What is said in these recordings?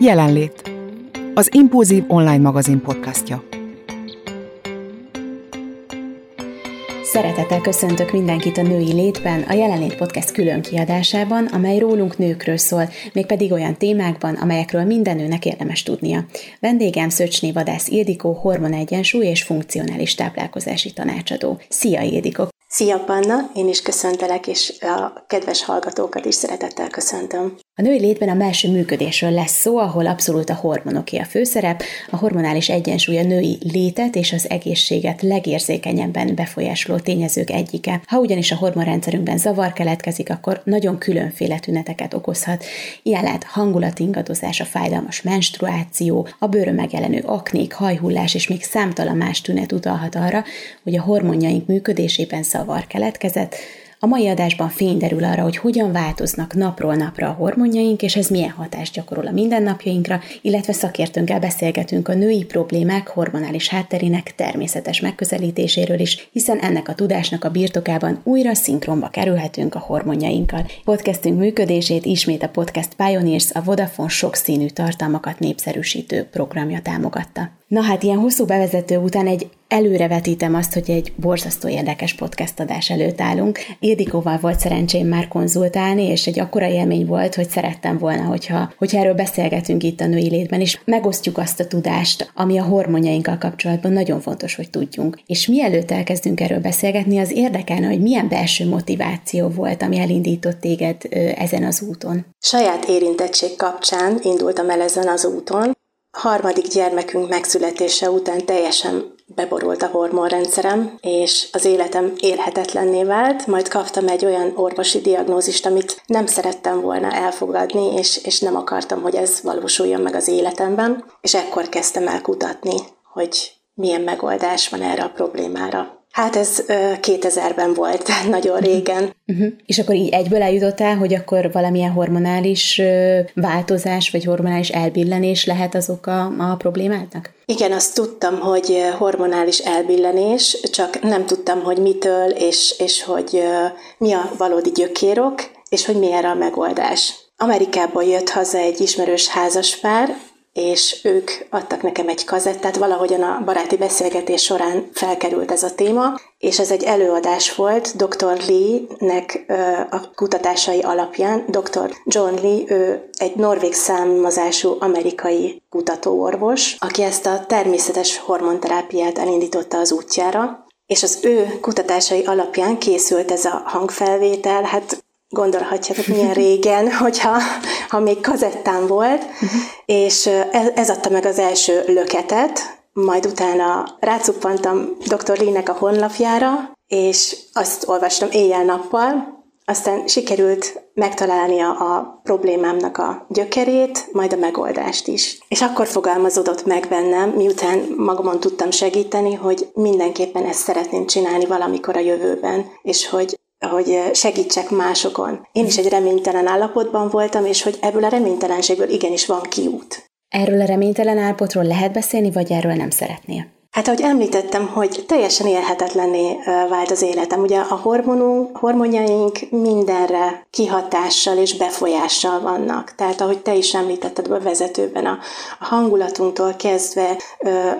Jelenlét. Az Impulzív online magazin podcastja. Szeretettel köszöntök mindenkit a Női Létben, a Jelenlét Podcast külön kiadásában, amely rólunk nőkről szól, mégpedig olyan témákban, amelyekről minden nőnek érdemes tudnia. Vendégem Szöcsné Vadász Ildikó, hormonegyensúly és funkcionális táplálkozási tanácsadó. Szia Ildikó! Szia Panna, én is köszöntelek, és a kedves hallgatókat is szeretettel köszöntöm. A női létben a belső működésről lesz szó, ahol abszolút a hormonoké a főszerep, a hormonális egyensúly a női létet és az egészséget legérzékenyebben befolyásoló tényezők egyike. Ha ugyanis a hormonrendszerünkben zavar keletkezik, akkor nagyon különféle tüneteket okozhat. Ilyen lehet hangulatingadozás, a fájdalmas menstruáció, a bőrön megjelenő aknék, hajhullás és még számtalan más tünet utalhat arra, hogy a hormonjaink működésében zavar keletkezett, a mai adásban fény derül arra, hogy hogyan változnak napról napra a hormonjaink, és ez milyen hatást gyakorol a mindennapjainkra, illetve szakértőnkkel beszélgetünk a női problémák hormonális hátterének természetes megközelítéséről is, hiszen ennek a tudásnak a birtokában újra szinkronba kerülhetünk a hormonjainkkal. Podcastünk működését ismét a Podcast Pioneers, a Vodafone sokszínű tartalmakat népszerűsítő programja támogatta. Na hát ilyen hosszú bevezető után egy előrevetítem azt, hogy egy borzasztó érdekes podcast adás előtt állunk. Ildikóval volt szerencsém már konzultálni, és egy akkora élmény volt, hogy szerettem volna, hogyha, hogyha erről beszélgetünk itt a női létben, és megosztjuk azt a tudást, ami a hormonjainkkal kapcsolatban nagyon fontos, hogy tudjunk. És mielőtt elkezdünk erről beszélgetni, az érdekelne, hogy milyen belső motiváció volt, ami elindított téged ezen az úton. Saját érintettség kapcsán indultam el ezen az úton, harmadik gyermekünk megszületése után teljesen beborult a hormonrendszerem, és az életem élhetetlenné vált, majd kaptam egy olyan orvosi diagnózist, amit nem szerettem volna elfogadni, és, és nem akartam, hogy ez valósuljon meg az életemben, és ekkor kezdtem el kutatni, hogy milyen megoldás van erre a problémára. Hát ez 2000-ben volt, nagyon régen. Uh-huh. És akkor így egyből eljutottál, hogy akkor valamilyen hormonális változás, vagy hormonális elbillenés lehet az oka a problémának? Igen, azt tudtam, hogy hormonális elbillenés, csak nem tudtam, hogy mitől, és, és hogy mi a valódi gyökérok, és hogy mi erre a megoldás. Amerikából jött haza egy ismerős házaspár, és ők adtak nekem egy kazettát, valahogyan a baráti beszélgetés során felkerült ez a téma, és ez egy előadás volt Dr. Lee-nek a kutatásai alapján. Dr. John Lee, ő egy norvég származású amerikai kutatóorvos, aki ezt a természetes hormonterápiát elindította az útjára, és az ő kutatásai alapján készült ez a hangfelvétel, hát gondolhatjátok milyen régen, hogyha ha még kazettán volt, uh-huh. és ez, ez adta meg az első löketet, majd utána rácuppantam dr. Lee-nek a honlapjára, és azt olvastam éjjel-nappal, aztán sikerült megtalálnia a problémámnak a gyökerét, majd a megoldást is. És akkor fogalmazódott meg bennem, miután magamon tudtam segíteni, hogy mindenképpen ezt szeretném csinálni valamikor a jövőben, és hogy hogy segítsek másokon. Én is egy reménytelen állapotban voltam, és hogy ebből a reménytelenségből igenis van kiút. Erről a reménytelen állapotról lehet beszélni, vagy erről nem szeretnél? Hát ahogy említettem, hogy teljesen élhetetlenné vált az életem. Ugye a hormonunk, hormonjaink mindenre kihatással és befolyással vannak. Tehát ahogy te is említetted a vezetőben, a, a hangulatunktól kezdve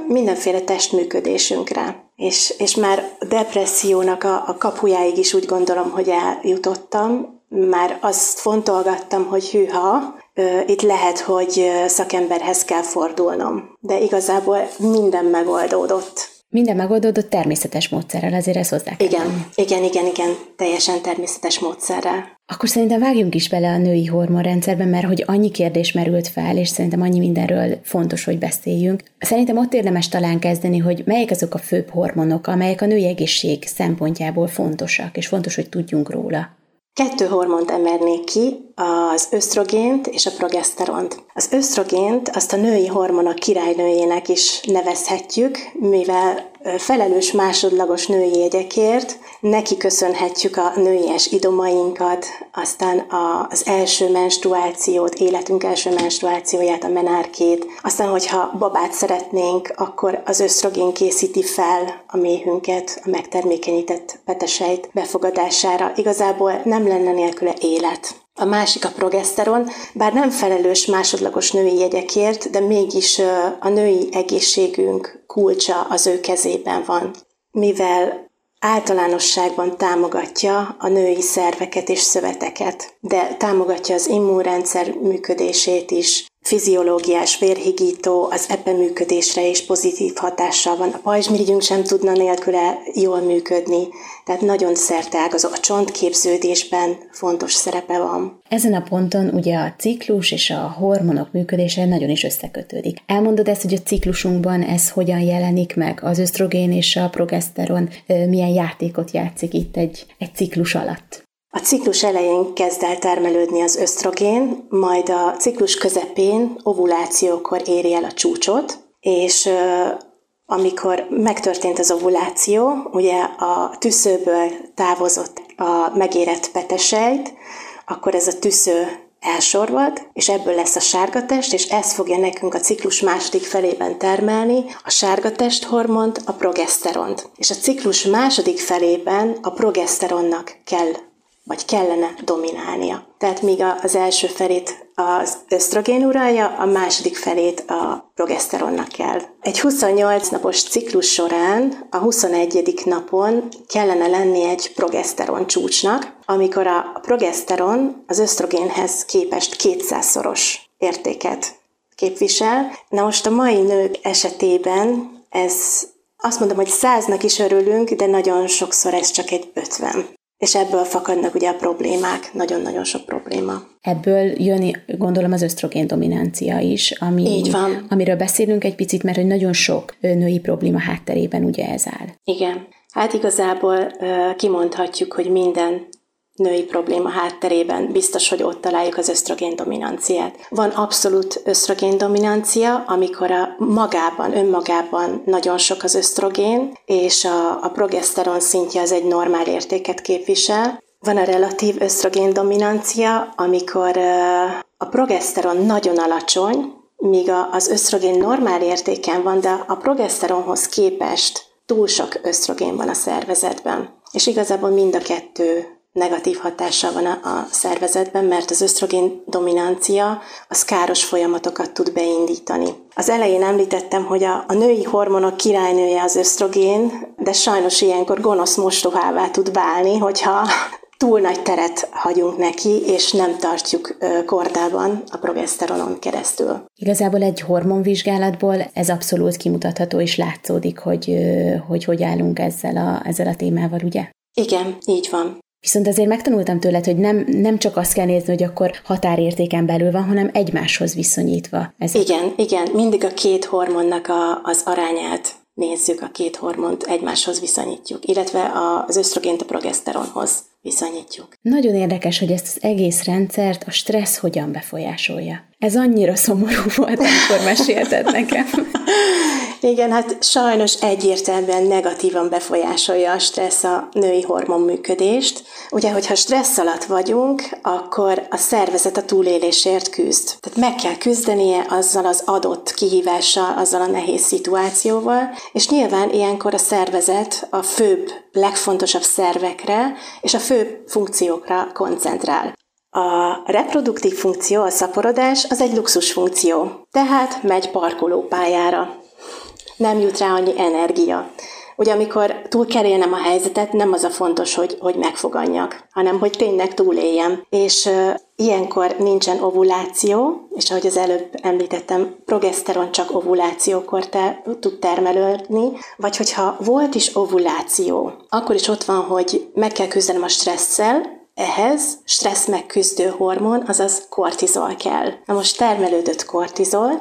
mindenféle testműködésünkre. És, és már depressziónak a, a kapujáig is úgy gondolom, hogy eljutottam. Már azt fontolgattam, hogy hűha, itt lehet, hogy szakemberhez kell fordulnom. De igazából minden megoldódott. Minden megoldódott természetes módszerrel, azért ezt hozzá kell Igen, tenni. igen, igen, igen, teljesen természetes módszerrel. Akkor szerintem vágjunk is bele a női hormonrendszerbe, mert hogy annyi kérdés merült fel, és szerintem annyi mindenről fontos, hogy beszéljünk. Szerintem ott érdemes talán kezdeni, hogy melyek azok a főbb hormonok, amelyek a női egészség szempontjából fontosak, és fontos, hogy tudjunk róla. Kettő hormont emernék ki, az ösztrogént és a progeszteront. Az ösztrogént azt a női hormonok királynőjének is nevezhetjük, mivel felelős másodlagos női jegyekért, neki köszönhetjük a nőies idomainkat, aztán az első menstruációt, életünk első menstruációját, a menárkét, aztán, hogyha babát szeretnénk, akkor az ösztrogén készíti fel a méhünket, a megtermékenyített petesejt befogadására. Igazából nem lenne nélküle élet. A másik a progeszteron, bár nem felelős másodlagos női jegyekért, de mégis a női egészségünk kulcsa az ő kezében van. Mivel általánosságban támogatja a női szerveket és szöveteket, de támogatja az immunrendszer működését is, fiziológiás vérhigító, az epe működésre is pozitív hatással van. A pajzsmirigyünk sem tudna nélküle jól működni, tehát nagyon szerteágazó. A csontképződésben fontos szerepe van. Ezen a ponton ugye a ciklus és a hormonok működése nagyon is összekötődik. Elmondod ezt, hogy a ciklusunkban ez hogyan jelenik meg? Az ösztrogén és a progeszteron milyen játékot játszik itt egy, egy ciklus alatt? A ciklus elején kezd el termelődni az ösztrogén, majd a ciklus közepén ovulációkor éri el a csúcsot, és amikor megtörtént az ovuláció, ugye a tüszőből távozott a megérett petesejt, akkor ez a tüsző elsorvad, és ebből lesz a sárgatest, és ez fogja nekünk a ciklus második felében termelni a sárgatest hormont, a progeszteront. És a ciklus második felében a progeszteronnak kell vagy kellene dominálnia. Tehát míg az első felét az ösztrogén uralja, a második felét a progeszteronnak kell. Egy 28 napos ciklus során a 21. napon kellene lenni egy progeszteron csúcsnak, amikor a progeszteron az ösztrogénhez képest 200-szoros értéket képvisel. Na most a mai nők esetében ez azt mondom, hogy száznak is örülünk, de nagyon sokszor ez csak egy 50. És ebből fakadnak ugye a problémák, nagyon-nagyon sok probléma. Ebből jön, gondolom, az ösztrogén dominancia is, ami, Így van. amiről beszélünk egy picit, mert hogy nagyon sok női probléma hátterében ugye ez áll. Igen. Hát igazából kimondhatjuk, hogy minden női probléma hátterében biztos, hogy ott találjuk az ösztrogén dominanciát. Van abszolút ösztrogén dominancia, amikor a magában, önmagában nagyon sok az ösztrogén, és a, a progeszteron szintje az egy normál értéket képvisel. Van a relatív ösztrogén dominancia, amikor a progeszteron nagyon alacsony, míg az ösztrogén normál értéken van, de a progeszteronhoz képest túl sok ösztrogén van a szervezetben. És igazából mind a kettő negatív hatással van a, a szervezetben, mert az ösztrogén dominancia az káros folyamatokat tud beindítani. Az elején említettem, hogy a, a női hormonok királynője az ösztrogén, de sajnos ilyenkor gonosz mostohává tud válni, hogyha túl nagy teret hagyunk neki, és nem tartjuk kordában a progeszteronon keresztül. Igazából egy hormonvizsgálatból ez abszolút kimutatható, és látszódik, hogy hogy, hogy állunk ezzel a, ezzel a témával, ugye? Igen, így van. Viszont azért megtanultam tőled, hogy nem, nem csak azt kell nézni, hogy akkor határértéken belül van, hanem egymáshoz viszonyítva. Ez igen, igen, mindig a két hormonnak a, az arányát nézzük, a két hormont egymáshoz viszonyítjuk, illetve az ösztrogént a progeszteronhoz viszonyítjuk. Nagyon érdekes, hogy ezt az egész rendszert a stressz hogyan befolyásolja. Ez annyira szomorú volt, amikor mesélted nekem. Igen, hát sajnos egyértelműen negatívan befolyásolja a stressz a női hormonműködést. Ugye, hogyha stressz alatt vagyunk, akkor a szervezet a túlélésért küzd. Tehát meg kell küzdenie azzal az adott kihívással, azzal a nehéz szituációval, és nyilván ilyenkor a szervezet a főbb, legfontosabb szervekre és a fő funkciókra koncentrál. A reproduktív funkció, a szaporodás, az egy luxus funkció, tehát megy parkolópályára. Nem jut rá annyi energia. Ugye amikor túl kerélnem a helyzetet, nem az a fontos, hogy, hogy megfoganjak, hanem hogy tényleg túléljem. És uh, ilyenkor nincsen ovuláció, és ahogy az előbb említettem, progeszteron csak ovulációkor te, tud termelődni, vagy hogyha volt is ovuláció, akkor is ott van, hogy meg kell küzdenem a stresszel, ehhez stressz megküzdő hormon, azaz kortizol kell. Na most termelődött kortizol,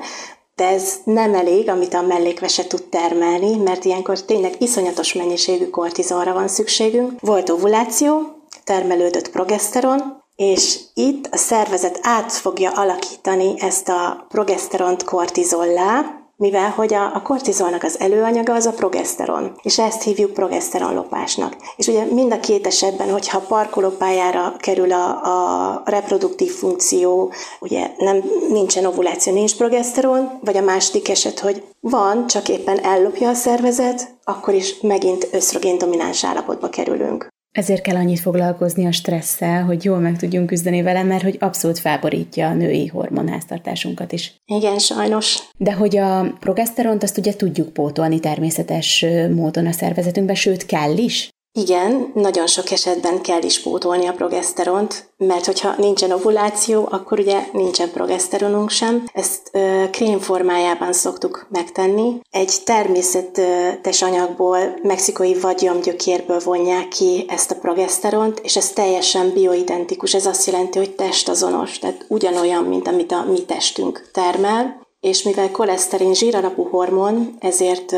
de ez nem elég, amit a mellékvese tud termelni, mert ilyenkor tényleg iszonyatos mennyiségű kortizolra van szükségünk. Volt ovuláció, termelődött progeszteron, és itt a szervezet át fogja alakítani ezt a progeszteront kortizollá, mivel hogy a, a kortizolnak az előanyaga az a progeszteron, és ezt hívjuk progeszteronlopásnak. És ugye mind a két esetben, hogyha parkolópályára kerül a, a reproduktív funkció, ugye nem, nincsen ovuláció, nincs progeszteron, vagy a második eset, hogy van, csak éppen ellopja a szervezet, akkor is megint ösztrogén domináns állapotba kerülünk. Ezért kell annyit foglalkozni a stresszel, hogy jól meg tudjunk küzdeni vele, mert hogy abszolút felborítja a női hormonháztartásunkat is. Igen, sajnos. De hogy a progeszteront azt ugye tudjuk pótolni természetes módon a szervezetünkben, sőt kell is. Igen, nagyon sok esetben kell is pótolni a progeszteront, mert hogyha nincsen ovuláció, akkor ugye nincsen progeszteronunk sem. Ezt ö, krém formájában szoktuk megtenni. Egy természetes anyagból, mexikai vagyomgyökérből vonják ki ezt a progeszteront, és ez teljesen bioidentikus. Ez azt jelenti, hogy testazonos, tehát ugyanolyan, mint amit a mi testünk termel és mivel koleszterin zsíralapú hormon, ezért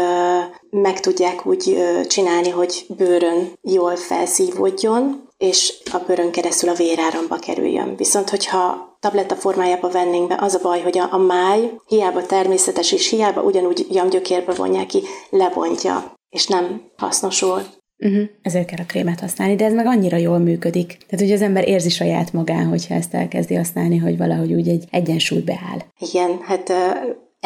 meg tudják úgy csinálni, hogy bőrön jól felszívódjon, és a bőrön keresztül a véráramba kerüljön. Viszont, hogyha tabletta formájába vennénk be, az a baj, hogy a, a máj hiába természetes és hiába ugyanúgy jamgyökérbe vonják ki, lebontja, és nem hasznosul. Uh-huh. Ezért kell a krémet használni, de ez meg annyira jól működik. Tehát, hogy az ember érzi saját magán, hogyha ezt elkezdi használni, hogy valahogy úgy egy egyensúly beáll. Igen, hát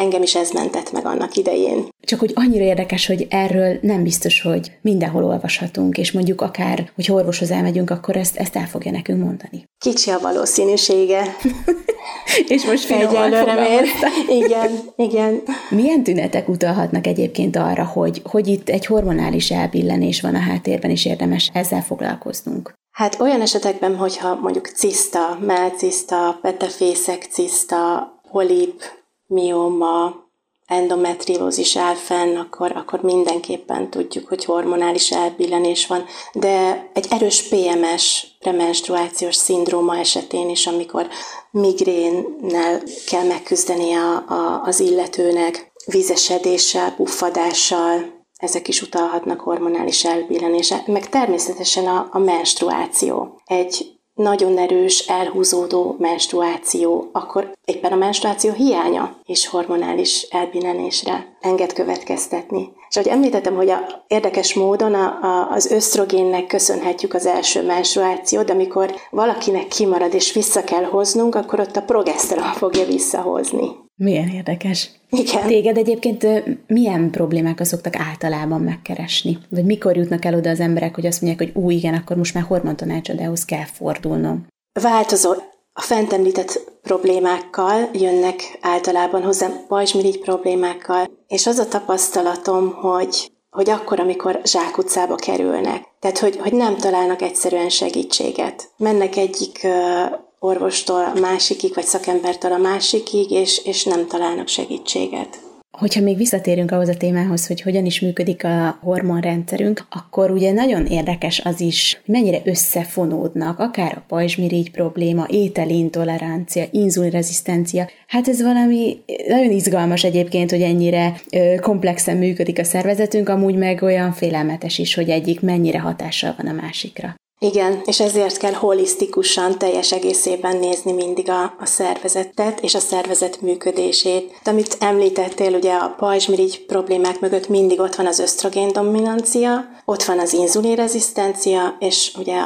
engem is ez mentett meg annak idején. Csak hogy annyira érdekes, hogy erről nem biztos, hogy mindenhol olvashatunk, és mondjuk akár, hogy orvoshoz elmegyünk, akkor ezt, ezt el fogja nekünk mondani. Kicsi a valószínűsége. és most finoman Igen, igen. Milyen tünetek utalhatnak egyébként arra, hogy, hogy itt egy hormonális elbillenés van a háttérben, és érdemes ezzel foglalkoznunk? Hát olyan esetekben, hogyha mondjuk ciszta, melciszta, petefészek ciszta, polip, mioma, endometriózis áll fenn, akkor, akkor mindenképpen tudjuk, hogy hormonális elbillenés van. De egy erős PMS, premenstruációs szindróma esetén is, amikor migrénnel kell megküzdeni a, a, az illetőnek, vízesedéssel, puffadással, ezek is utalhatnak hormonális elbillenésre, meg természetesen a, a menstruáció. Egy nagyon erős, elhúzódó menstruáció, akkor éppen a menstruáció hiánya és hormonális elbillenésre enged következtetni. És ahogy említettem, hogy a, érdekes módon a, a, az ösztrogénnek köszönhetjük az első menstruációt, de amikor valakinek kimarad és vissza kell hoznunk, akkor ott a progeszteron fogja visszahozni. Milyen érdekes. Igen. Téged egyébként milyen problémákat szoktak általában megkeresni? Vagy mikor jutnak el oda az emberek, hogy azt mondják, hogy új, igen, akkor most már hormontanácsadóhoz kell fordulnom? Változó. A fent említett problémákkal jönnek általában hozzám, pajzsmirigy problémákkal, és az a tapasztalatom, hogy hogy akkor, amikor zsákutcába kerülnek. Tehát, hogy, hogy nem találnak egyszerűen segítséget. Mennek egyik orvostól a másikig, vagy szakembertől a másikig, és, és nem találnak segítséget. Hogyha még visszatérünk ahhoz a témához, hogy hogyan is működik a hormonrendszerünk, akkor ugye nagyon érdekes az is, hogy mennyire összefonódnak, akár a pajzsmirigy probléma, ételintolerancia, inzulinrezisztencia. Hát ez valami nagyon izgalmas egyébként, hogy ennyire komplexen működik a szervezetünk, amúgy meg olyan félelmetes is, hogy egyik mennyire hatással van a másikra. Igen, és ezért kell holisztikusan, teljes egészében nézni mindig a, a szervezetet és a szervezet működését. De amit említettél, ugye a pajzsmirigy problémák mögött mindig ott van az ösztrogén dominancia, ott van az inzulinrezisztencia, és ugye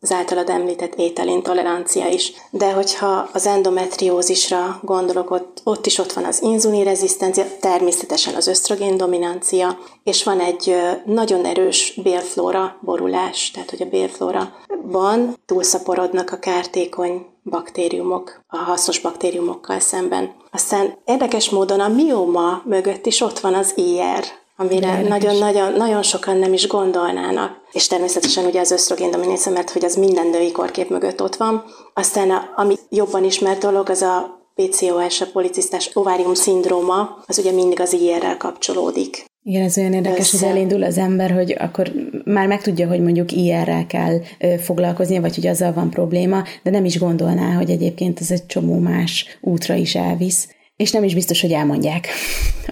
az általad említett ételintolerancia is. De hogyha az endometriózisra gondolok, ott, ott is ott van az inzulinrezisztencia, természetesen az ösztrogén dominancia, és van egy nagyon erős bélflóra borulás, tehát hogy a bélflóraban túlszaporodnak a kártékony baktériumok a hasznos baktériumokkal szemben. Aztán érdekes módon a mioma mögött is ott van az IR, amire nagyon-nagyon nagyon sokan nem is gondolnának. És természetesen ugye az ösztrogén dominancia, mert hogy az minden női korkép mögött ott van. Aztán a, ami jobban ismert dolog, az a PCOS, a policisztás ovárium szindróma, az ugye mindig az IR-rel kapcsolódik. Igen, ez olyan érdekes, Össze. hogy elindul az ember, hogy akkor már megtudja, hogy mondjuk IR-rel kell foglalkoznia, vagy hogy azzal van probléma, de nem is gondolná, hogy egyébként ez egy csomó más útra is elvisz. És nem is biztos, hogy elmondják.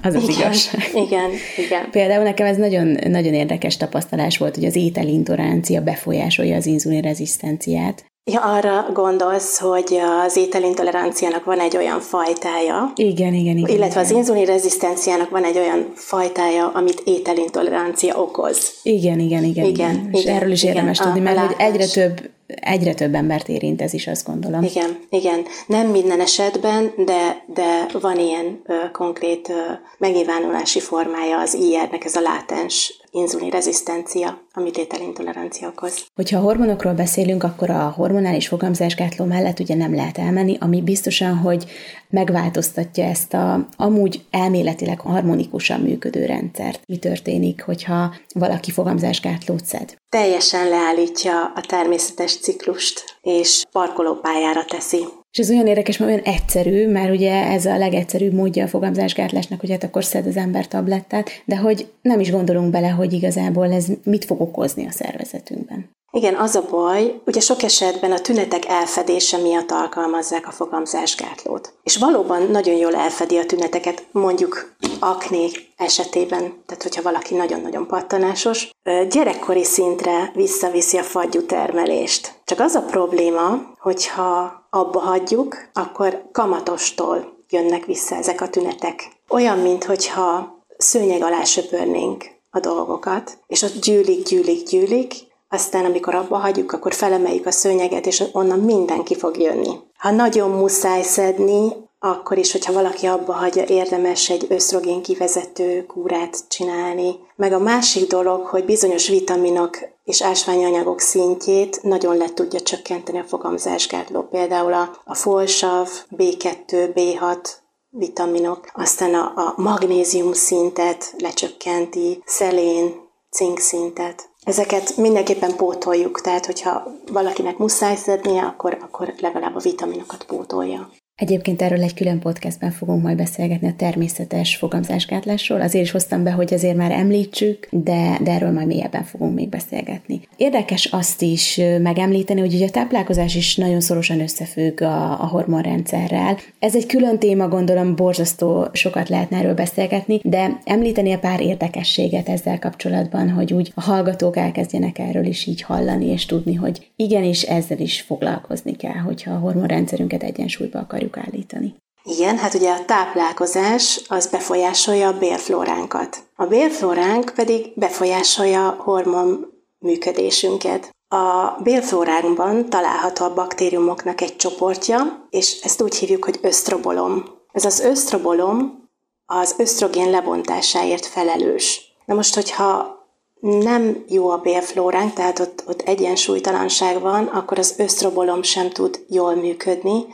Az az igen, igazság. Igen, igen. Például nekem ez nagyon, nagyon érdekes tapasztalás volt, hogy az ételintolerancia befolyásolja az inzulinrezisztenciát. Ja, arra gondolsz, hogy az ételintoleranciának van egy olyan fajtája. Igen, igen, igen. Illetve igen. az inzulinrezisztenciának van egy olyan fajtája, amit ételintolerancia okoz. Igen, igen, igen. igen. igen. És erről is érdemes igen, tudni, mert hogy egyre több egyre több embert érint ez is, azt gondolom. Igen, igen. Nem minden esetben, de, de van ilyen ö, konkrét ö, megnyilvánulási formája az IR-nek, ez a látens inzulin rezisztencia, amit ételintolerancia okoz. Hogyha hormonokról beszélünk, akkor a hormonális fogamzásgátló mellett ugye nem lehet elmenni, ami biztosan, hogy megváltoztatja ezt a amúgy elméletileg harmonikusan működő rendszert. Mi történik, hogyha valaki fogamzásgátlót szed? Teljesen leállítja a természetes ciklust, és parkolópályára teszi és ez olyan érdekes, mert olyan egyszerű, mert ugye ez a legegyszerűbb módja a fogamzásgátlásnak, hogy hát akkor szed az ember tablettát, de hogy nem is gondolunk bele, hogy igazából ez mit fog okozni a szervezetünkben. Igen, az a baj, ugye sok esetben a tünetek elfedése miatt alkalmazzák a fogamzásgátlót. És valóban nagyon jól elfedi a tüneteket, mondjuk akné esetében, tehát hogyha valaki nagyon-nagyon pattanásos, gyerekkori szintre visszaviszi a fagyú termelést. Csak az a probléma, hogyha abba hagyjuk, akkor kamatostól jönnek vissza ezek a tünetek. Olyan, mintha szőnyeg alá söpörnénk a dolgokat, és ott gyűlik, gyűlik, gyűlik, aztán amikor abba hagyjuk, akkor felemeljük a szőnyeget, és onnan mindenki fog jönni. Ha nagyon muszáj szedni, akkor is, hogyha valaki abba hagyja, érdemes egy ösztrogén kivezető kúrát csinálni. Meg a másik dolog, hogy bizonyos vitaminok és ásványanyagok szintjét nagyon le tudja csökkenteni a fogamzásgátló. Például a, a folsav, B2, B6, vitaminok, aztán a, a magnézium szintet lecsökkenti, szelén, cink szintet. Ezeket mindenképpen pótoljuk, tehát hogyha valakinek muszáj szednie, akkor, akkor legalább a vitaminokat pótolja. Egyébként erről egy külön podcastben fogunk majd beszélgetni a természetes fogamzásgátlásról. Azért is hoztam be, hogy azért már említsük, de, de erről majd mélyebben fogunk még beszélgetni. Érdekes azt is megemlíteni, hogy ugye a táplálkozás is nagyon szorosan összefügg a, a hormonrendszerrel. Ez egy külön téma, gondolom borzasztó sokat lehetne erről beszélgetni, de említeni a pár érdekességet ezzel kapcsolatban, hogy úgy a hallgatók elkezdjenek erről is így hallani, és tudni, hogy igenis ezzel is foglalkozni kell, hogyha a hormonrendszerünket egyensúlyba akarjuk akarjuk állítani. Igen, hát ugye a táplálkozás az befolyásolja a bélflóránkat. A bélflóránk pedig befolyásolja hormon működésünket. A bélflóránkban található a baktériumoknak egy csoportja, és ezt úgy hívjuk, hogy ösztrobolom. Ez az ösztrobolom az ösztrogén lebontásáért felelős. Na most, hogyha nem jó a bélflóránk, tehát ott, ott egyensúlytalanság van, akkor az ösztrobolom sem tud jól működni,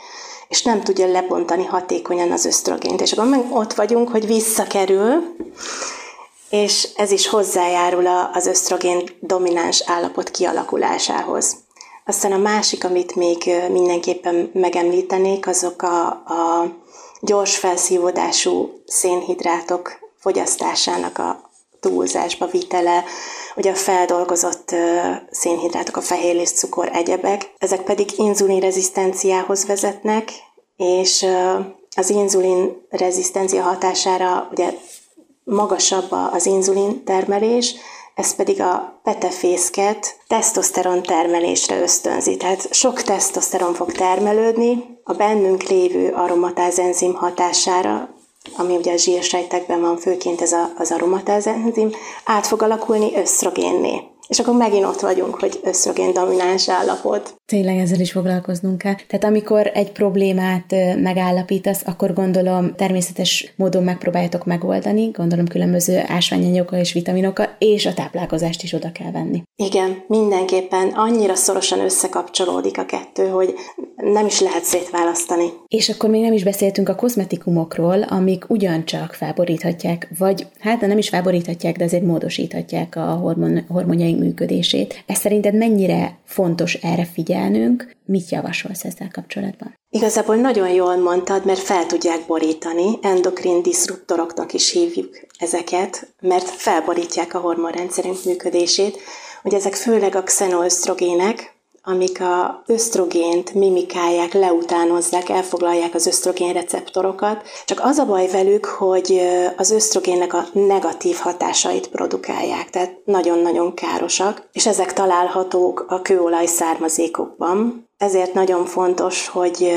és nem tudja lebontani hatékonyan az ösztrogént. És akkor meg ott vagyunk, hogy visszakerül, és ez is hozzájárul az ösztrogén domináns állapot kialakulásához. Aztán a másik, amit még mindenképpen megemlítenék, azok a, a gyors felszívódású szénhidrátok fogyasztásának a túlzásba vitele, ugye a feldolgozott szénhidrátok, a cukor, egyebek, ezek pedig inzulinrezisztenciához vezetnek, és az inzulin rezisztencia hatására ugye magasabb az inzulin termelés, ez pedig a petefészket tesztoszteron termelésre ösztönzi. Tehát sok tesztoszteron fog termelődni, a bennünk lévő aromatáz enzim hatására ami ugye a zsírsejtekben van, főként ez a, az aromatáz enzim, át fog alakulni ösztrogénné. És akkor megint ott vagyunk, hogy ösztrogén domináns állapot. Tényleg ezzel is foglalkoznunk kell. Tehát amikor egy problémát megállapítasz, akkor gondolom természetes módon megpróbáljátok megoldani, gondolom különböző ásványanyagokkal és vitaminokkal, és a táplálkozást is oda kell venni. Igen, mindenképpen annyira szorosan összekapcsolódik a kettő, hogy nem is lehet szétválasztani. És akkor még nem is beszéltünk a kozmetikumokról, amik ugyancsak felboríthatják, vagy hát nem is felboríthatják, de azért módosíthatják a hormon, hormonjaink működését. Ez szerinted mennyire fontos erre figyelnünk? Mit javasolsz ezzel kapcsolatban? Igazából nagyon jól mondtad, mert fel tudják borítani, endokrin diszruptoroknak is hívjuk ezeket, mert felborítják a hormonrendszerünk működését. Ugye ezek főleg a xenoösztrogének, amik a ösztrogént mimikálják, leutánozzák, elfoglalják az ösztrogén receptorokat. Csak az a baj velük, hogy az ösztrogénnek a negatív hatásait produkálják, tehát nagyon-nagyon károsak, és ezek találhatók a kőolaj származékokban. Ezért nagyon fontos, hogy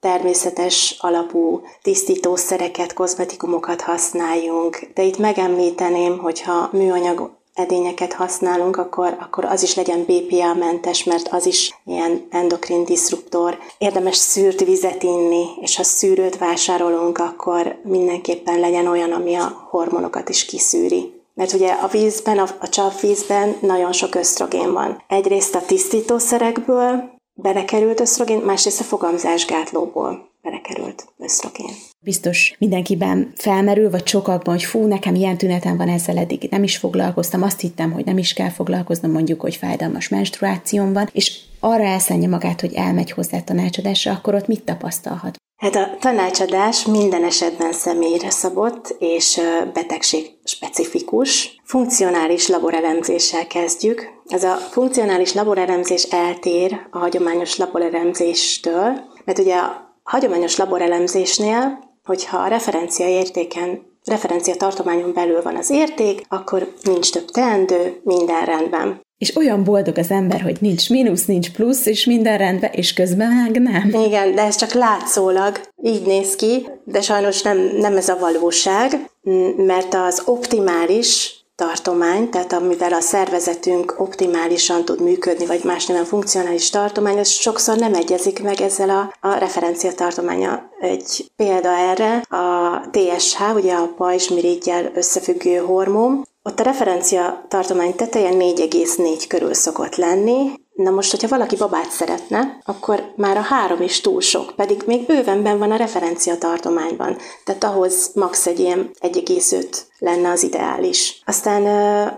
természetes alapú tisztítószereket, kozmetikumokat használjunk, de itt megemlíteném, hogyha műanyag edényeket használunk, akkor, akkor az is legyen BPA-mentes, mert az is ilyen endokrin diszruptor. Érdemes szűrt vizet inni, és ha szűrőt vásárolunk, akkor mindenképpen legyen olyan, ami a hormonokat is kiszűri. Mert ugye a vízben, a, a csapvízben nagyon sok ösztrogén van. Egyrészt a tisztítószerekből belekerült ösztrogén, másrészt a fogamzásgátlóból belekerült ösztrogén. Biztos mindenkiben felmerül, vagy sokakban, hogy fú, nekem ilyen tünetem van ezzel eddig, nem is foglalkoztam, azt hittem, hogy nem is kell foglalkoznom, mondjuk, hogy fájdalmas menstruációm van, és arra elszánja magát, hogy elmegy hozzá tanácsadásra, akkor ott mit tapasztalhat? Hát a tanácsadás minden esetben személyre szabott és betegség specifikus. Funkcionális laborelemzéssel kezdjük. Ez a funkcionális laborelemzés eltér a hagyományos laborelemzéstől, mert ugye a hagyományos laborelemzésnél, hogyha a referencia értéken referencia tartományon belül van az érték, akkor nincs több teendő, minden rendben. És olyan boldog az ember, hogy nincs mínusz, nincs plusz, és minden rendben, és közben meg nem. Igen, de ez csak látszólag így néz ki, de sajnos nem, nem ez a valóság, mert az optimális tartomány, tehát amivel a szervezetünk optimálisan tud működni, vagy más neven funkcionális tartomány, az sokszor nem egyezik meg ezzel a, a referencia tartománya. Egy példa erre a TSH, ugye a pajzsmirigyel összefüggő hormon, ott a referencia tartomány teteje 4,4 körül szokott lenni, Na most, hogyha valaki babát szeretne, akkor már a három is túl sok, pedig még bővenben van a referencia tartományban. Tehát ahhoz max. egy ilyen 1,5 lenne az ideális. Aztán,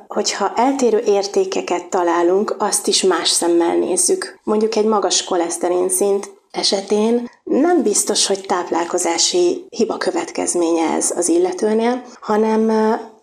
hogyha eltérő értékeket találunk, azt is más szemmel nézzük. Mondjuk egy magas koleszterin szint esetén nem biztos, hogy táplálkozási hiba következménye ez az illetőnél, hanem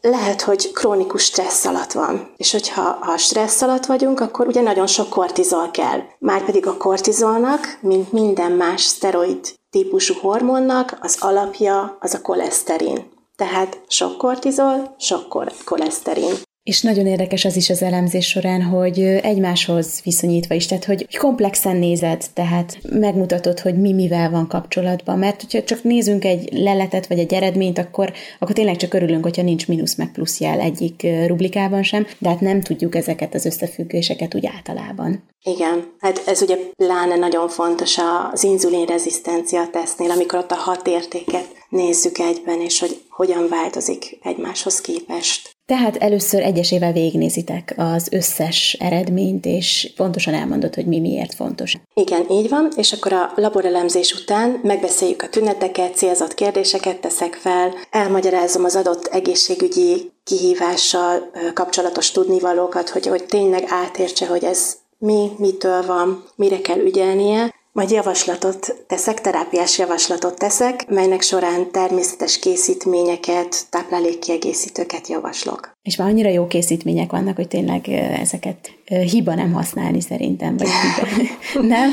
lehet, hogy krónikus stressz alatt van. És hogyha ha stressz alatt vagyunk, akkor ugye nagyon sok kortizol kell. Márpedig a kortizolnak, mint minden más szteroid típusú hormonnak, az alapja az a koleszterin. Tehát sok kortizol, sok koleszterin. És nagyon érdekes az is az elemzés során, hogy egymáshoz viszonyítva is, tehát hogy komplexen nézed, tehát megmutatod, hogy mi mivel van kapcsolatban, mert hogyha csak nézünk egy leletet vagy egy eredményt, akkor, akkor tényleg csak örülünk, hogyha nincs mínusz meg plusz jel egyik rublikában sem, de hát nem tudjuk ezeket az összefüggéseket úgy általában. Igen, hát ez ugye pláne nagyon fontos az inzulinrezisztencia tesztnél, amikor ott a hat értéket nézzük egyben, és hogy hogyan változik egymáshoz képest. Tehát először egyesével végignézitek az összes eredményt, és pontosan elmondod, hogy mi miért fontos. Igen, így van, és akkor a laborelemzés után megbeszéljük a tüneteket, célzott kérdéseket teszek fel, elmagyarázom az adott egészségügyi kihívással kapcsolatos tudnivalókat, hogy, hogy tényleg átértse, hogy ez mi, mitől van, mire kell ügyelnie, majd javaslatot teszek, terápiás javaslatot teszek, melynek során természetes készítményeket, táplálékkiegészítőket javaslok. És már annyira jó készítmények vannak, hogy tényleg ezeket hiba nem használni szerintem, vagy hiba. nem?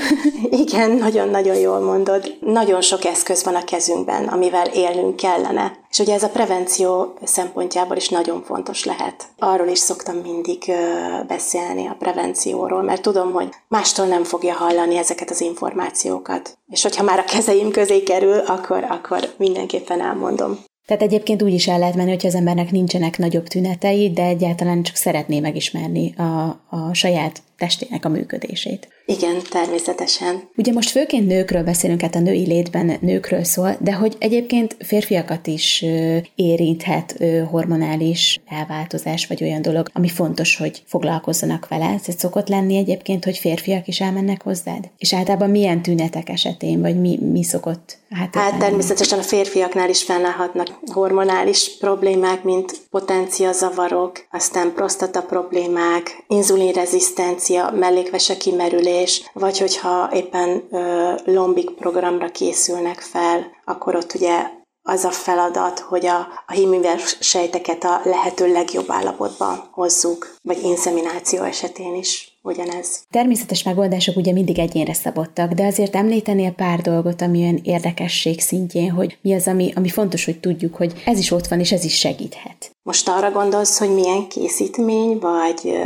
Igen, nagyon-nagyon jól mondod. Nagyon sok eszköz van a kezünkben, amivel élnünk kellene. És ugye ez a prevenció szempontjából is nagyon fontos lehet. Arról is szoktam mindig beszélni a prevencióról, mert tudom, hogy mástól nem fogja hallani ezeket az információkat. És hogyha már a kezeim közé kerül, akkor, akkor mindenképpen elmondom. Tehát egyébként úgy is el lehet menni, hogyha az embernek nincsenek nagyobb tünetei, de egyáltalán csak szeretné megismerni a, a saját testének a működését. Igen, természetesen. Ugye most főként nőkről beszélünk, hát a női létben nőkről szól, de hogy egyébként férfiakat is érinthet hormonális elváltozás, vagy olyan dolog, ami fontos, hogy foglalkozzanak vele. Ez szokott lenni egyébként, hogy férfiak is elmennek hozzád? És általában milyen tünetek esetén, vagy mi, mi szokott Hát, hát természetesen a férfiaknál is fennállhatnak hormonális problémák, mint potenciazavarok, aztán prostata problémák, inzulinrezisztencia, mellékvese kimerülés, vagy hogyha éppen ö, lombik programra készülnek fel, akkor ott ugye az a feladat, hogy a, a hímivel sejteket a lehető legjobb állapotba hozzuk, vagy inszemináció esetén is ugyanez. Természetes megoldások ugye mindig egyénre szabottak, de azért említenél pár dolgot, ami olyan érdekesség szintjén, hogy mi az, ami, ami fontos, hogy tudjuk, hogy ez is ott van, és ez is segíthet. Most arra gondolsz, hogy milyen készítmény, vagy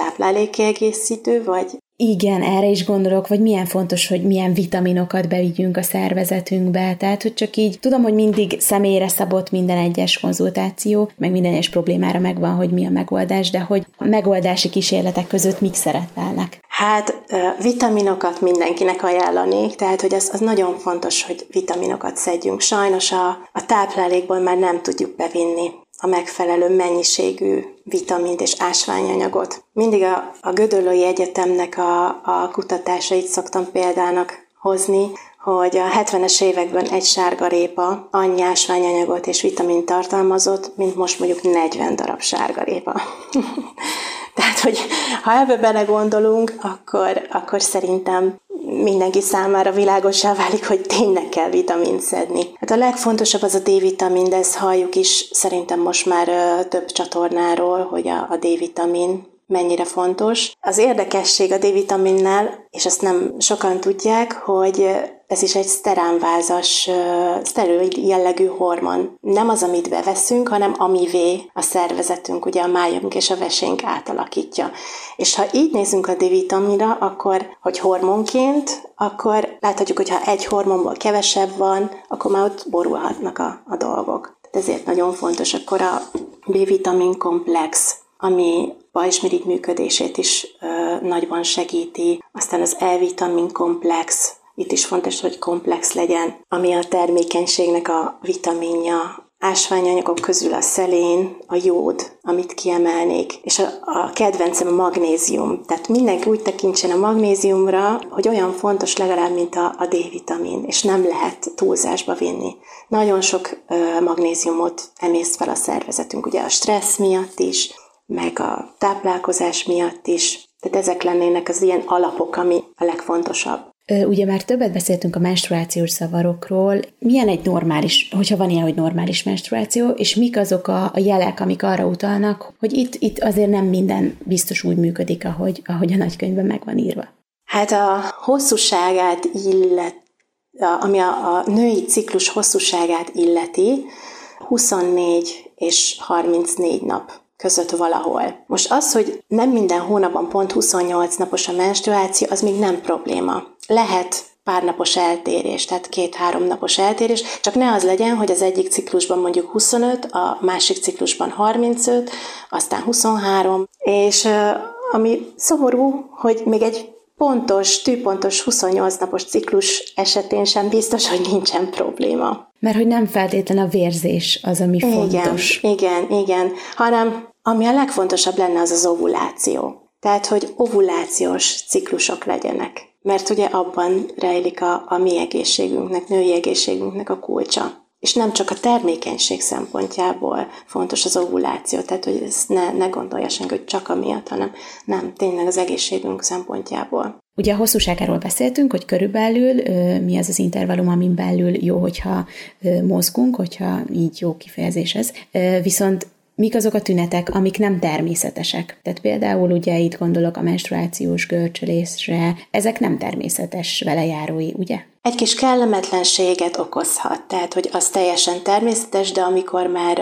táplálékkiegészítő, vagy igen, erre is gondolok, vagy milyen fontos, hogy milyen vitaminokat bevigyünk a szervezetünkbe. Tehát, hogy csak így tudom, hogy mindig személyre szabott minden egyes konzultáció, meg minden egyes problémára megvan, hogy mi a megoldás, de hogy a megoldási kísérletek között mik szerepelnek? Hát vitaminokat mindenkinek ajánlanék, tehát hogy az, az nagyon fontos, hogy vitaminokat szedjünk. Sajnos a, a táplálékból már nem tudjuk bevinni a megfelelő mennyiségű vitamint és ásványanyagot. Mindig a, a Gödöllői Egyetemnek a, a kutatásait szoktam példának hozni, hogy a 70-es években egy sárgarépa annyi ásványanyagot és vitamin tartalmazott, mint most mondjuk 40 darab sárgarépa. Tehát, hogy ha ebbe belegondolunk, akkor, akkor szerintem mindenki számára világosá válik, hogy tényleg kell vitamint szedni. Hát a legfontosabb az a D-vitamin, de ezt halljuk is szerintem most már több csatornáról, hogy a, a D-vitamin mennyire fontos. Az érdekesség a D-vitaminnel, és ezt nem sokan tudják, hogy ez is egy szteránvázas, szteroid jellegű hormon. Nem az, amit beveszünk, hanem amivé a szervezetünk, ugye a májunk és a vesénk átalakítja. És ha így nézünk a D-vitaminra, akkor, hogy hormonként, akkor láthatjuk, hogy ha egy hormonból kevesebb van, akkor már ott borulhatnak a, a dolgok. Tehát ezért nagyon fontos akkor a B-vitamin komplex, ami pajzsmirigy működését is ö, nagyban segíti, aztán az E-vitamin komplex, itt is fontos, hogy komplex legyen, ami a termékenységnek a vitaminja, ásványanyagok közül a szelén, a jód, amit kiemelnék, és a, a kedvencem a magnézium. Tehát mindenki úgy tekintsen a magnéziumra, hogy olyan fontos legalább, mint a, a D-vitamin, és nem lehet túlzásba vinni. Nagyon sok ö, magnéziumot emészt fel a szervezetünk, ugye a stressz miatt is, meg a táplálkozás miatt is. Tehát ezek lennének az ilyen alapok, ami a legfontosabb. Ugye már többet beszéltünk a menstruációs zavarokról. Milyen egy normális, hogyha van ilyen, hogy normális menstruáció, és mik azok a, a jelek, amik arra utalnak, hogy itt, itt azért nem minden biztos úgy működik, ahogy, ahogy a nagykönyvben meg van írva? Hát a hosszúságát illet, ami a, a női ciklus hosszúságát illeti, 24 és 34 nap között valahol. Most az, hogy nem minden hónapban pont 28 napos a menstruáció, az még nem probléma. Lehet pár napos eltérés, tehát két-három napos eltérés, csak ne az legyen, hogy az egyik ciklusban mondjuk 25, a másik ciklusban 35, aztán 23, és ami szomorú, hogy még egy pontos, tűpontos 28 napos ciklus esetén sem biztos, hogy nincsen probléma. Mert hogy nem feltétlen a vérzés az, ami igen, fontos. Igen, igen, hanem ami a legfontosabb lenne, az az ovuláció. Tehát, hogy ovulációs ciklusok legyenek. Mert ugye abban rejlik a, a mi egészségünknek, női egészségünknek a kulcsa. És nem csak a termékenység szempontjából fontos az ovuláció, tehát hogy ezt ne, ne gondolja senki, hogy csak amiatt, hanem nem, tényleg az egészségünk szempontjából. Ugye a hosszúságáról beszéltünk, hogy körülbelül mi az az intervallum, amin belül jó, hogyha mozgunk, hogyha így jó kifejezés ez. Viszont mik azok a tünetek, amik nem természetesek. Tehát például ugye itt gondolok a menstruációs görcsölésre, ezek nem természetes velejárói, ugye? Egy kis kellemetlenséget okozhat, tehát hogy az teljesen természetes, de amikor már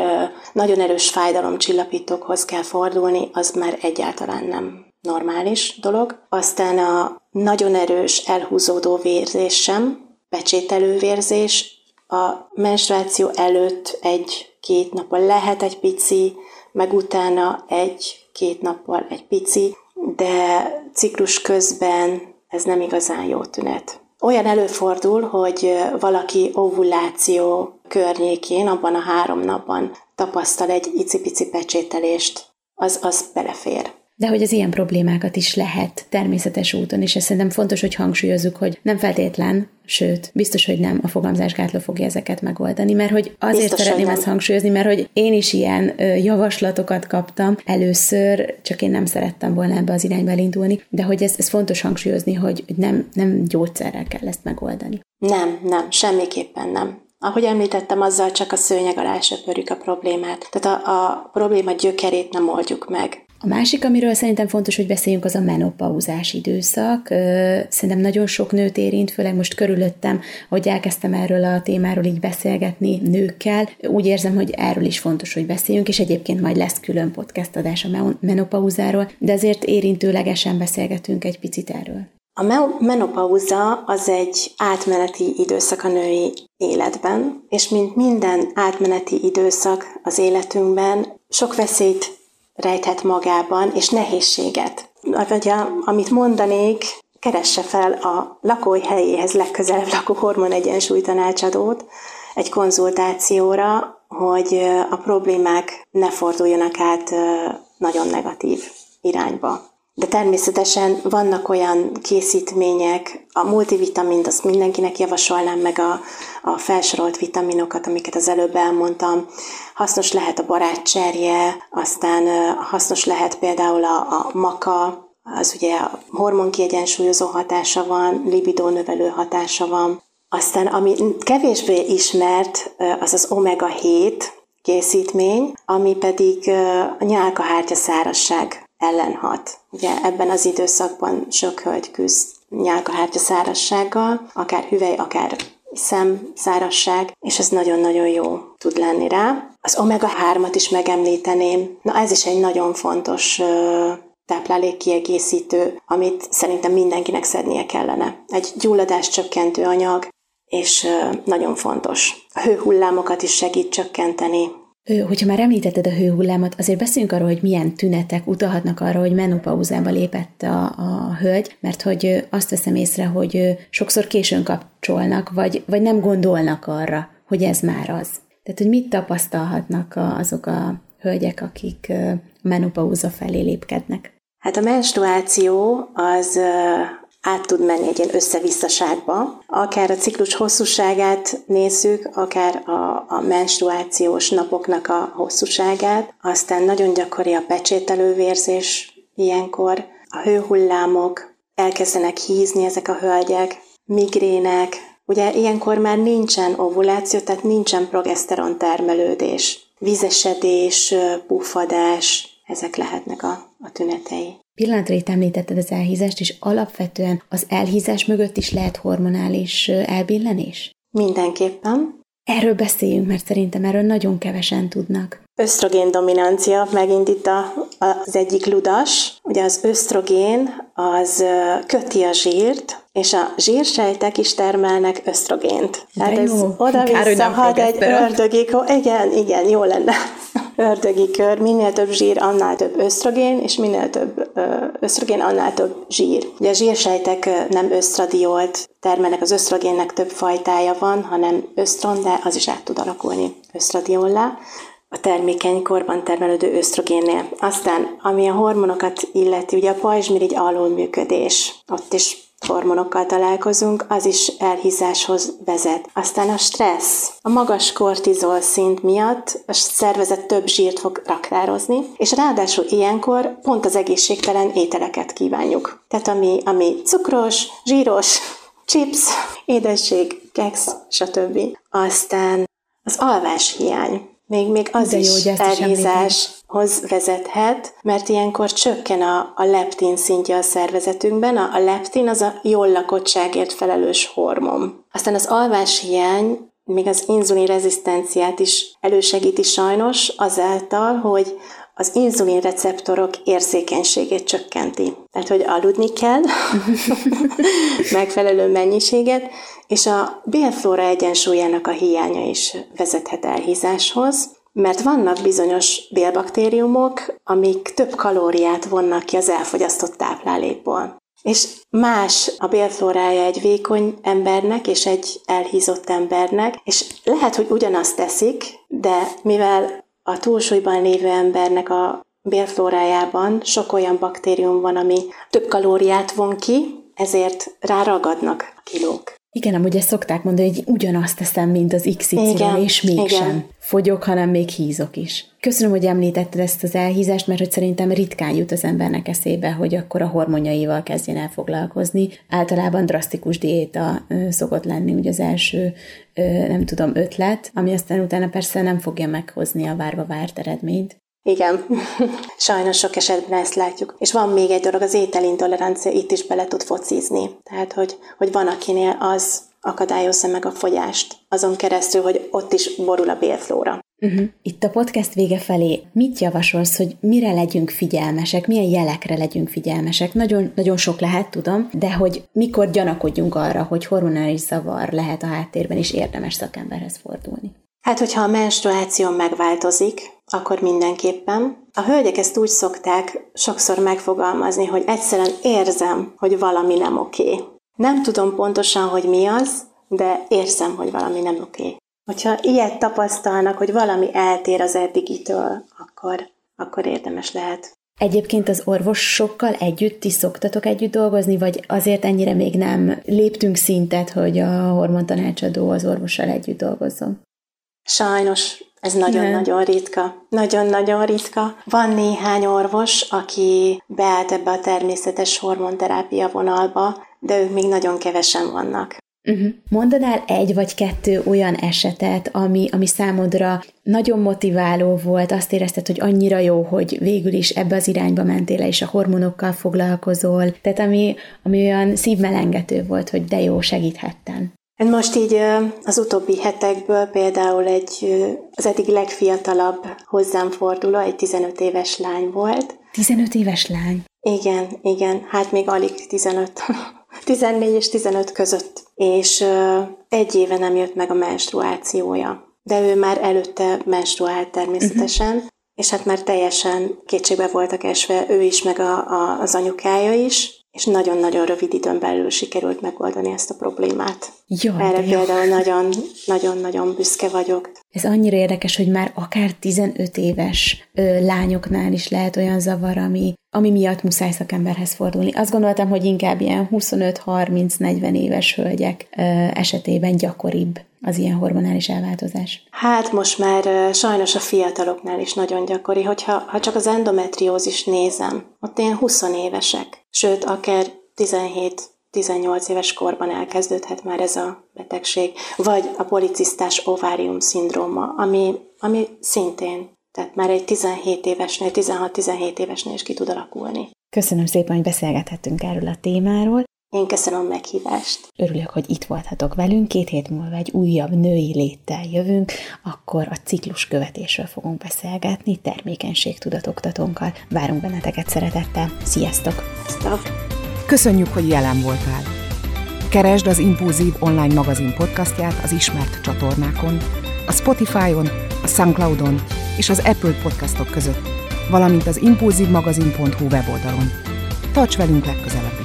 nagyon erős fájdalomcsillapítókhoz kell fordulni, az már egyáltalán nem normális dolog. Aztán a nagyon erős elhúzódó vérzés sem, pecsételő vérzés, a menstruáció előtt egy két nappal lehet egy pici, meg utána egy-két nappal egy pici, de ciklus közben ez nem igazán jó tünet. Olyan előfordul, hogy valaki ovuláció környékén, abban a három napban tapasztal egy icipici pecsételést, az, az belefér de hogy az ilyen problémákat is lehet természetes úton, és ezt szerintem fontos, hogy hangsúlyozzuk, hogy nem feltétlen, sőt, biztos, hogy nem a fogamzásgátló fogja ezeket megoldani, mert hogy azért biztos, szeretném ezt hangsúlyozni, mert hogy én is ilyen javaslatokat kaptam először, csak én nem szerettem volna ebbe az irányba elindulni, de hogy ez, ez fontos hangsúlyozni, hogy nem, nem gyógyszerrel kell ezt megoldani. Nem, nem, semmiképpen nem. Ahogy említettem, azzal csak a szőnyeg alá söpörjük a problémát. Tehát a, a probléma gyökerét nem oldjuk meg. A másik, amiről szerintem fontos, hogy beszéljünk, az a menopauzás időszak. Szerintem nagyon sok nőt érint, főleg most körülöttem, hogy elkezdtem erről a témáról így beszélgetni nőkkel. Úgy érzem, hogy erről is fontos, hogy beszéljünk, és egyébként majd lesz külön podcast adás a menopauzáról, de azért érintőlegesen beszélgetünk egy picit erről. A menopauza az egy átmeneti időszak a női életben, és mint minden átmeneti időszak az életünkben, sok veszélyt rejthet magában, és nehézséget. Vagy a, amit mondanék, keresse fel a lakói helyéhez legközelebb lakó hormon egyensúly tanácsadót egy konzultációra, hogy a problémák ne forduljanak át nagyon negatív irányba. De természetesen vannak olyan készítmények, a multivitamint azt mindenkinek javasolnám, meg a, a felsorolt vitaminokat, amiket az előbb elmondtam. Hasznos lehet a barátcserje, aztán hasznos lehet például a, a maka, az ugye a hormonkiegyensúlyozó hatása van, libidó növelő hatása van. Aztán ami kevésbé ismert, az az omega-7 készítmény, ami pedig a nyálkahártya szárasság ellen hat. Ugye ebben az időszakban sok hölgy küzd nyálkahártya szárassággal, akár hüvely, akár szem szárasság, és ez nagyon-nagyon jó tud lenni rá. Az omega-3-at is megemlíteném. Na ez is egy nagyon fontos táplálékkiegészítő, amit szerintem mindenkinek szednie kellene. Egy gyulladás csökkentő anyag, és nagyon fontos. A hőhullámokat is segít csökkenteni, Hogyha már említetted a hőhullámot, azért beszéljünk arról, hogy milyen tünetek utalhatnak arra, hogy menopauzába lépett a, a hölgy, mert hogy azt veszem észre, hogy sokszor későn kapcsolnak, vagy, vagy nem gondolnak arra, hogy ez már az. Tehát, hogy mit tapasztalhatnak azok a hölgyek, akik menopauza felé lépkednek? Hát a menstruáció az át tud menni egy ilyen összevisszaságba. Akár a ciklus hosszúságát nézzük, akár a, a menstruációs napoknak a hosszúságát, aztán nagyon gyakori a pecsételővérzés ilyenkor, a hőhullámok, elkezdenek hízni ezek a hölgyek, migrének, ugye ilyenkor már nincsen ovuláció, tehát nincsen progeszteron termelődés, vizesedés, puffadás, ezek lehetnek a, a tünetei. Pillanatra itt említetted az elhízást, és alapvetően az elhízás mögött is lehet hormonális elbillenés? Mindenképpen. Erről beszéljünk, mert szerintem erről nagyon kevesen tudnak. Ösztrogén dominancia, megint itt a, az egyik ludas. Ugye az ösztrogén az köti a zsírt, és a zsírsejtek is termelnek ösztrogént. Tehát ez oda-vissza egy ördögi, igen, igen, jó lenne. ördögi kör, minél több zsír, annál több ösztrogén, és minél több ösztrogén, annál több zsír. Ugye a zsírsejtek nem ösztradiolt termelnek, az ösztrogénnek több fajtája van, hanem ösztron, de az is át tud alakulni ösztradiollá a termékeny korban termelődő ösztrogénnél. Aztán, ami a hormonokat illeti, ugye a pajzsmirigy alulműködés, ott is hormonokkal találkozunk, az is elhízáshoz vezet. Aztán a stressz. A magas kortizol szint miatt a szervezet több zsírt fog raktározni, és ráadásul ilyenkor pont az egészségtelen ételeket kívánjuk. Tehát ami, ami cukros, zsíros, chips, édesség, keksz, stb. Aztán az alváshiány. Még, még az De is jó, elhízáshoz vezethet, mert ilyenkor csökken a, a leptin szintje a szervezetünkben. A, a leptin az a jól lakottságért felelős hormon. Aztán az alváshiány még az inzulin rezisztenciát is elősegíti sajnos azáltal, hogy az inzulin receptorok érzékenységét csökkenti. Tehát, hogy aludni kell, megfelelő mennyiséget, és a bélflóra egyensúlyának a hiánya is vezethet elhízáshoz, mert vannak bizonyos bélbaktériumok, amik több kalóriát vonnak ki az elfogyasztott táplálékból. És más a bélflórája egy vékony embernek és egy elhízott embernek, és lehet, hogy ugyanazt teszik, de mivel a túlsúlyban lévő embernek a bélflórájában sok olyan baktérium van, ami több kalóriát von ki, ezért ráragadnak a kilók. Igen, amúgy ezt szokták mondani, hogy ugyanazt teszem, mint az XY, igen, és mégsem igen. Fogyok, hanem még hízok is. Köszönöm, hogy említetted ezt az elhízást, mert hogy szerintem ritkán jut az embernek eszébe, hogy akkor a hormonjaival kezdjen el foglalkozni. Általában drasztikus diéta szokott lenni ugye az első, nem tudom, ötlet, ami aztán utána persze nem fogja meghozni a várva várt eredményt. Igen, sajnos sok esetben ezt látjuk. És van még egy dolog, az ételintolerancia itt is bele tud focizni. Tehát, hogy, hogy van akinél az akadályozza meg a fogyást, azon keresztül, hogy ott is borul a bélflóra. Uh-huh. Itt a podcast vége felé mit javasolsz, hogy mire legyünk figyelmesek, milyen jelekre legyünk figyelmesek? Nagyon, nagyon sok lehet, tudom, de hogy mikor gyanakodjunk arra, hogy hormonális zavar lehet a háttérben, és érdemes szakemberhez fordulni? Hát, hogyha a menstruáció megváltozik, akkor mindenképpen. A hölgyek ezt úgy szokták sokszor megfogalmazni, hogy egyszerűen érzem, hogy valami nem oké. Nem tudom pontosan, hogy mi az, de érzem, hogy valami nem oké. Hogyha ilyet tapasztalnak, hogy valami eltér az eddigitől, akkor, akkor érdemes lehet. Egyébként az orvosokkal együtt is szoktatok együtt dolgozni, vagy azért ennyire még nem léptünk szintet, hogy a hormontanácsadó az orvossal együtt dolgozzon? Sajnos ez nagyon-nagyon ritka. Nagyon-nagyon ritka. Van néhány orvos, aki beállt ebbe a természetes hormonterápia vonalba, de ők még nagyon kevesen vannak. Uh-huh. Mondanál egy vagy kettő olyan esetet, ami, ami számodra nagyon motiváló volt, azt érezted, hogy annyira jó, hogy végül is ebbe az irányba mentél és a hormonokkal foglalkozol, tehát ami, ami olyan szívmelengető volt, hogy de jó, segíthettem. Most így az utóbbi hetekből például egy, az eddig legfiatalabb hozzám forduló, egy 15 éves lány volt. 15 éves lány? Igen, igen, hát még alig 15. 14 és 15 között. És egy éve nem jött meg a menstruációja. De ő már előtte menstruált természetesen, uh-huh. és hát már teljesen kétségbe voltak esve ő is, meg a, a, az anyukája is, és nagyon-nagyon rövid időn belül sikerült megoldani ezt a problémát. Jó, Erre például nagyon-nagyon büszke vagyok. Ez annyira érdekes, hogy már akár 15 éves ö, lányoknál is lehet olyan zavar, ami, ami miatt muszáj szakemberhez fordulni. Azt gondoltam, hogy inkább ilyen 25-30-40 éves hölgyek ö, esetében gyakoribb az ilyen hormonális elváltozás? Hát most már sajnos a fiataloknál is nagyon gyakori, hogyha ha csak az endometriózis nézem, ott ilyen 20 évesek, sőt, akár 17 18 éves korban elkezdődhet már ez a betegség, vagy a policisztás ovárium szindróma, ami, ami szintén, tehát már egy 17 évesnél, 16-17 évesnél is ki tud alakulni. Köszönöm szépen, hogy beszélgethettünk erről a témáról. Én köszönöm a meghívást. Örülök, hogy itt voltatok velünk. Két hét múlva egy újabb női léttel jövünk, akkor a ciklus követésről fogunk beszélgetni termékenység tudatoktatónkkal. Várunk benneteket szeretettel. Sziasztok! Sziasztok! Köszönjük, hogy jelen voltál! Keresd az Impulzív online magazin podcastját az ismert csatornákon, a Spotify-on, a Soundcloud-on és az Apple podcastok között, valamint az impulzívmagazin.hu weboldalon. Tarts velünk legközelebb!